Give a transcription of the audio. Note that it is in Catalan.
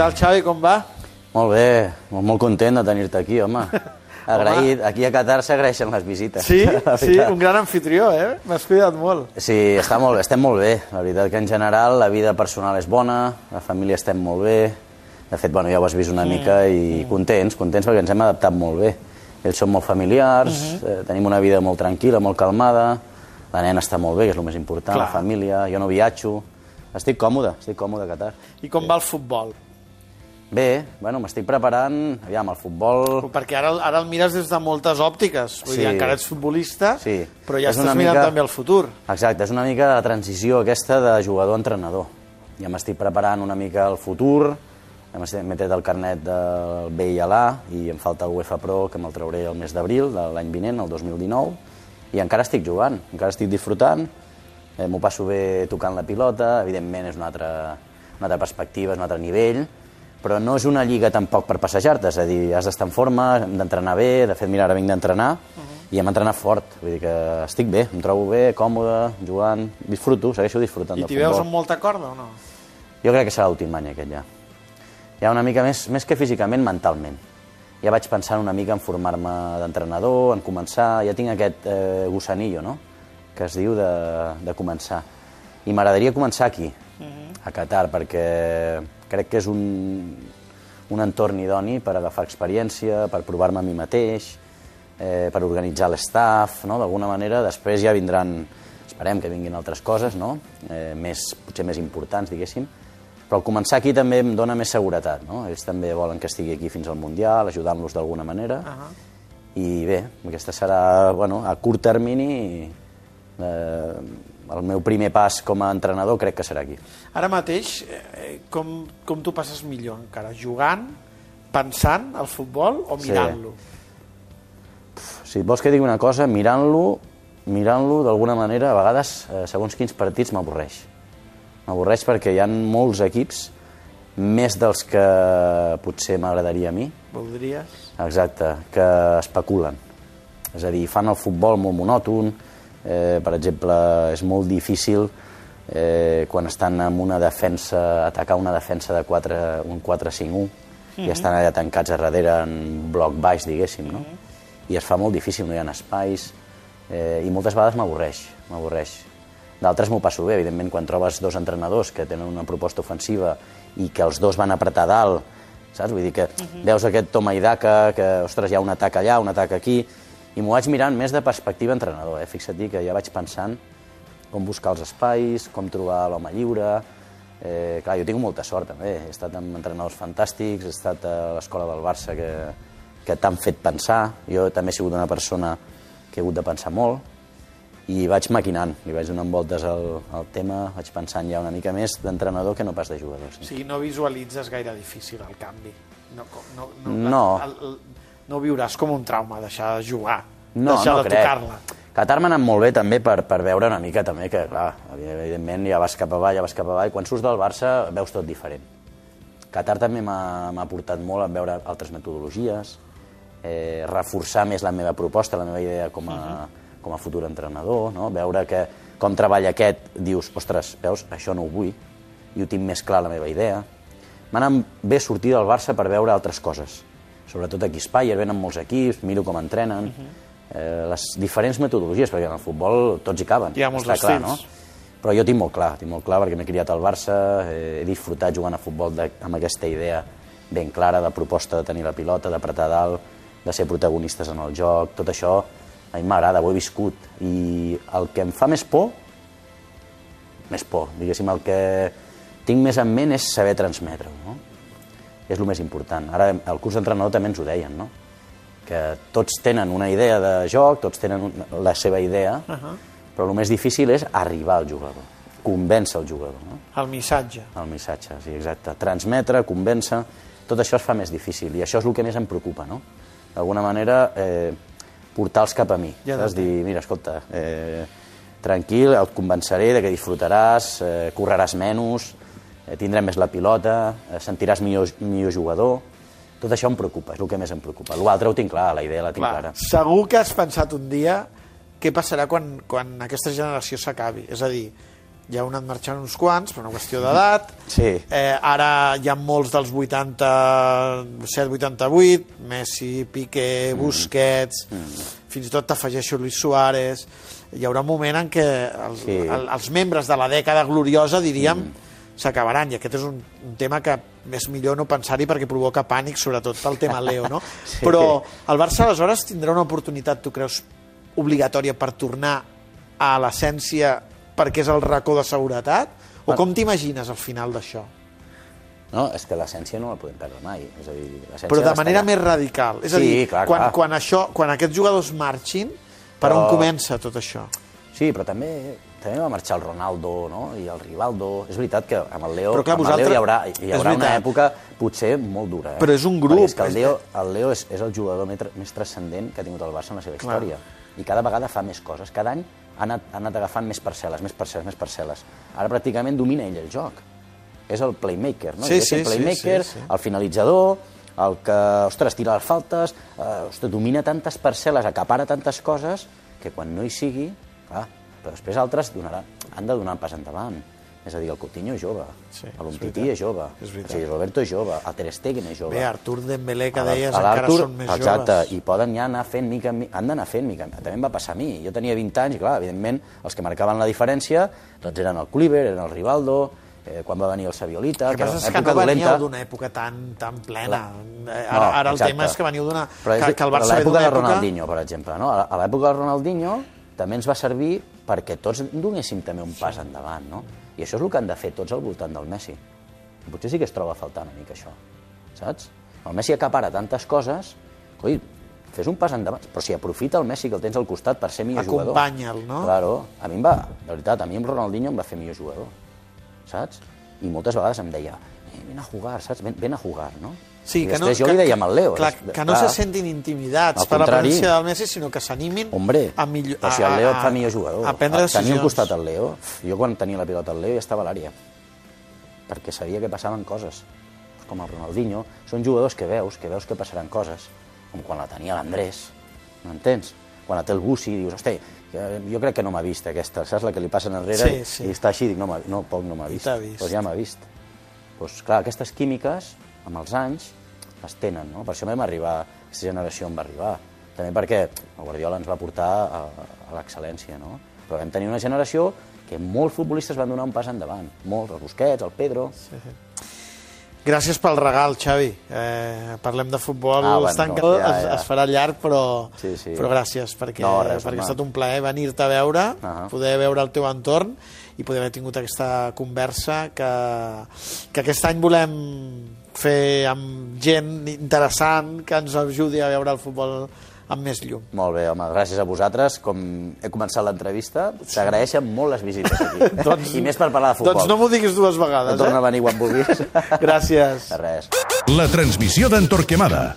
tal, Xavi, com va? Molt bé, molt, molt content de tenir-te aquí, home. Agraït, aquí a Qatar s'agraeixen les visites. Sí, sí, un gran anfitrió, eh? M'has cuidat molt. Sí, està molt, bé, estem molt bé. La veritat que en general la vida personal és bona, la família estem molt bé. De fet, bueno, ja ho has vist una mica i contents, contents perquè ens hem adaptat molt bé. Ells són molt familiars, eh, tenim una vida molt tranquil·la, molt calmada, la nena està molt bé, que és el més important, Clar. la família, jo no viatjo. Estic còmode, estic còmode a Qatar. I com va el futbol? Bé, bueno, m'estic preparant, aviam, el futbol... Perquè ara, ara el mires des de moltes òptiques. Vull Sí. dir, encara ets futbolista, Sí. però ja És estàs mirant mica- també el futur. Exacte, és una mica la transició aquesta de jugador a entrenador. Ja m'estic preparant una mica el futur, ja m'he tret el carnet del B i l'A i em falta el UEFA Pro, que me'l trauré el mes d'abril de l'any vinent, el 2019, i encara estic jugant, encara estic disfrutant, eh, m'ho passo bé tocant la pilota, evidentment és una altra, una altra perspectiva, és un altre nivell, però no és una lliga tampoc per passejar-te, és a dir, has d'estar en forma, hem d'entrenar bé, de fet, mira, ara vinc d'entrenar, i hem entrenat fort, vull dir que estic bé, em trobo bé, còmode, jugant, disfruto, segueixo disfrutant I t'hi veus amb molta corda o no? Jo crec que serà l'últim any aquest ja. Ja una mica més, més que físicament, mentalment. Ja vaig pensant una mica en formar-me d'entrenador, en començar, ja tinc aquest eh, gossanillo, no?, que es diu de, de començar. I m'agradaria començar aquí, a Qatar, perquè crec que és un, un entorn idoni per agafar experiència, per provar-me a mi mateix, eh, per organitzar l'estaff, no? d'alguna manera. Després ja vindran, esperem que vinguin altres coses, no? eh, més, potser més importants, diguéssim, però al començar aquí també em dona més seguretat. No? Ells també volen que estigui aquí fins al Mundial, ajudant-los d'alguna manera. Uh -huh. I bé, aquesta serà bueno, a curt termini eh, el meu primer pas com a entrenador crec que serà aquí. Ara mateix, eh, com, com tu passes millor encara? Jugant, pensant al futbol o Sí. mirant-lo? Si vols que digui una cosa, mirant-lo, mirant-lo d'alguna manera, a vegades, eh, segons quins partits, m'avorreix. M'avorreix perquè hi ha molts equips, més dels que potser m'agradaria a mi, Voldries? exacte, que especulen. És a dir, fan el futbol molt monòton, eh, per exemple, és molt difícil eh, quan estan en una defensa, atacar una defensa de 4, un 4-5-1, i estan allà tancats a darrere en bloc baix, diguéssim, no? I es fa molt difícil, no hi ha espais, eh, i moltes vegades m'avorreix, m'avorreix. D'altres m'ho passo bé, evidentment, quan trobes dos entrenadors que tenen una proposta ofensiva i que els dos van apretar dalt, saps? Vull dir que veus aquest toma i daca, que, ostres, hi ha un atac allà, un atac aquí, i m'ho vaig mirant més de perspectiva entrenador, eh? Fixa't que ja vaig pensant com buscar els espais, com trobar l'home lliure... Eh, clar, jo tinc molta sort, també. He estat amb entrenadors fantàstics, he estat a l'escola del Barça que, que t'han fet pensar. Jo també he sigut una persona que he hagut de pensar molt i vaig maquinant, li vaig donant voltes al, al tema, vaig pensant ja una mica més d'entrenador que no pas de jugador. O Sí. sigui, no visualitzes gaire difícil el canvi. No, no, no, No. El, el, no viuràs com un trauma, deixar de jugar, No, deixar no de tocar-la. Qatar m'ha anat molt bé també per, per veure una mica també que, clar, evidentment ja vas cap avall, ja vas cap avall, quan surts del Barça veus tot diferent. Qatar també m'ha portat molt a veure altres metodologies, eh, reforçar més la meva proposta, la meva idea com a, com a futur entrenador, no? veure que com treballa aquest, dius, ostres, veus, això no ho vull, i ho tinc més clar la meva idea. M'ha anat bé sortir del Barça per veure altres coses, sobretot aquí a Spire, venen molts equips, miro com entrenen, eh, les diferents metodologies, perquè en el futbol tots hi caben, Hi ha molts està clar, no? Però jo tinc molt clar, tinc molt clar perquè m'he criat al Barça, eh, he disfrutat jugant a futbol de, amb aquesta idea ben clara de proposta de tenir la pilota, d'apretar dalt, de ser protagonistes en el joc, tot això a mi m'agrada, ho he viscut. I el que em fa més por, més por, diguéssim, el que tinc més en ment és saber transmetre-ho, no? És el més important. Ara, el curs d'entrenador també ens ho deien, no? Que tots tenen una idea de joc, tots tenen la seva idea, uh -huh. però el més difícil és arribar al jugador, convèncer el jugador, no? El missatge. el missatge, sí, exacte. Transmetre, convèncer, tot això es fa més difícil i això és el que més em preocupa, no? D'alguna manera, eh, portar-los cap a mi. Ja saps? Dir, mira, escolta, eh, tranquil, et convenceré de que disfrutaràs, eh, correràs menys, eh, tindrem més la pilota, eh, sentiràs millor, millor jugador... Tot això em preocupa, és el que més em preocupa. L'altre ho tinc clar, la idea la tinc Clar, clara. segur que has pensat un dia què passarà quan, quan aquesta generació s'acabi. És a dir, ja han anat marxant uns quants, per una qüestió d'edat. Sí. Eh, ara hi ha molts dels 87-88, Messi, Piqué, Busquets, mm. fins i tot t'afegeixo Luis Suárez. Hi haurà un moment en què els, Sí. el, els membres de la dècada gloriosa, diríem, s'acabaran, i aquest és un, un tema que és millor no pensar-hi perquè provoca pànic, sobretot pel tema Leo, no? Sí. Però el Barça aleshores tindrà una oportunitat, tu creus, obligatòria per tornar a l'essència perquè és el racó de seguretat? O com t'imagines al final d'això? No, és que l'essència no la podem perdre mai. És a dir, Però de manera més radical. És a Sí, dir, clar, quan, clar. quan, això, quan aquests jugadors marxin, per Però- on comença tot això? Sí, però també també va marxar el Ronaldo no? i el Rivaldo. És veritat que amb el Leo, Però clar, amb el Leo hi haurà, hi haurà una època potser molt dura. Eh? Però és un grup, Perquè És que el Leo, el Leo és, és el jugador més, tra- més transcendent que ha tingut el Barça en la seva Clar. història. I cada vegada fa més coses. Cada any ha anat, ha anat agafant més parcel·les, més parcel·les, més parcel·les. Ara pràcticament domina ell el joc. És el playmaker, no? Sí, És sí, el playmaker, sí, sí, sí. el finalitzador, el que, ostres, tira les faltes, eh, ostres, domina tantes parcel·les, acapara tantes coses, que quan no hi sigui, clar, però després altres donaran, han de donar un pas endavant. És a dir, el Coutinho és jove, Sí, és l'Umtiti veritat. és jove, És veritat. o sigui, Roberto és jove, el Ter Stegen és jove. Bé, Artur Dembélé, que deies, a encara són més exacte, joves. i poden ja anar fent mica en mica, han d'anar fent mica, també em va passar a mi, jo tenia 20 anys, i clar, evidentment, els que marcaven la diferència, doncs eren el Kluivert, eren el Rivaldo, eh, quan va venir el Saviolita, que que passa una és que època no veníeu d'una època tan, tan plena. La- Eh, No, Ara, ara el exacte. tema és que veniu d'una... És, Que, que el Barça ve l'època de època... Ronaldinho, per exemple, no? a l'època de Ronaldinho també ens va servir perquè tots donéssim també un pas endavant, no? I això és el que han de fer tots al voltant del Messi. Potser sí que es troba a faltar una mica això, saps? El Messi acapara tantes coses, coi, fes un pas endavant, però si aprofita el Messi que el tens al costat per ser millor jugador. Acompanya'l, no? Claro, a mi em va, de veritat, a mi amb Ronaldinho em va fer millor jugador, saps? I moltes vegades em deia, eh, ven a jugar, saps? Ven, ven a jugar, no? Sí, I que no, després jo que, li deia amb el Leo. Clar, que no clar, se sentin intimidats Al per la presència del Messi, sinó que s'animin Hombre, a millor... però si el Leo et fa millor jugador. A prendre decisions. Tenir al costat el Leo, jo quan tenia la pilota al Leo ja estava a l'àrea, perquè sabia que passaven coses, com el Ronaldinho. Són jugadors que veus, que veus que passaran coses, com quan la tenia l'Andrés, m'entens? Quan la té el Bussi, dius, hosti, jo crec que no m'ha vist aquesta, saps la que li passen enrere Sí, sí. i està així, dic, no, no poc no m'ha vist. vist. Doncs ja m'ha vist. Doncs clar, aquestes químiques, amb els anys, les tenen, no? Per això vam arribar, aquesta generació en va arribar. També perquè el Guardiola ens va portar a, a l'excel·lència, no? Però vam tenir una generació que molts futbolistes van donar un pas endavant. Molts, el Busquets, el Pedro... Gràcies pel regal, Xavi. Eh, parlem de futbol, Ah, bueno, no, encantat, ja, es, ja. es farà llarg, però, Sí, sí. però gràcies, perquè, No, res, perquè home. ha estat un plaer venir-te a veure, Ah. poder veure el teu entorn i poder haver tingut aquesta conversa que, que aquest any volem fer amb gent interessant que ens ajudi a veure el futbol amb més llum. Molt bé, home, gràcies a vosaltres. Com he començat l'entrevista, t'agraeixen molt les visites aquí. I més per parlar de futbol. Doncs no m'ho diguis dues vegades, Torna a eh? venir quan vulguis. Gràcies. De res. La transmissió d'en Torquemada.